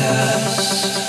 matters.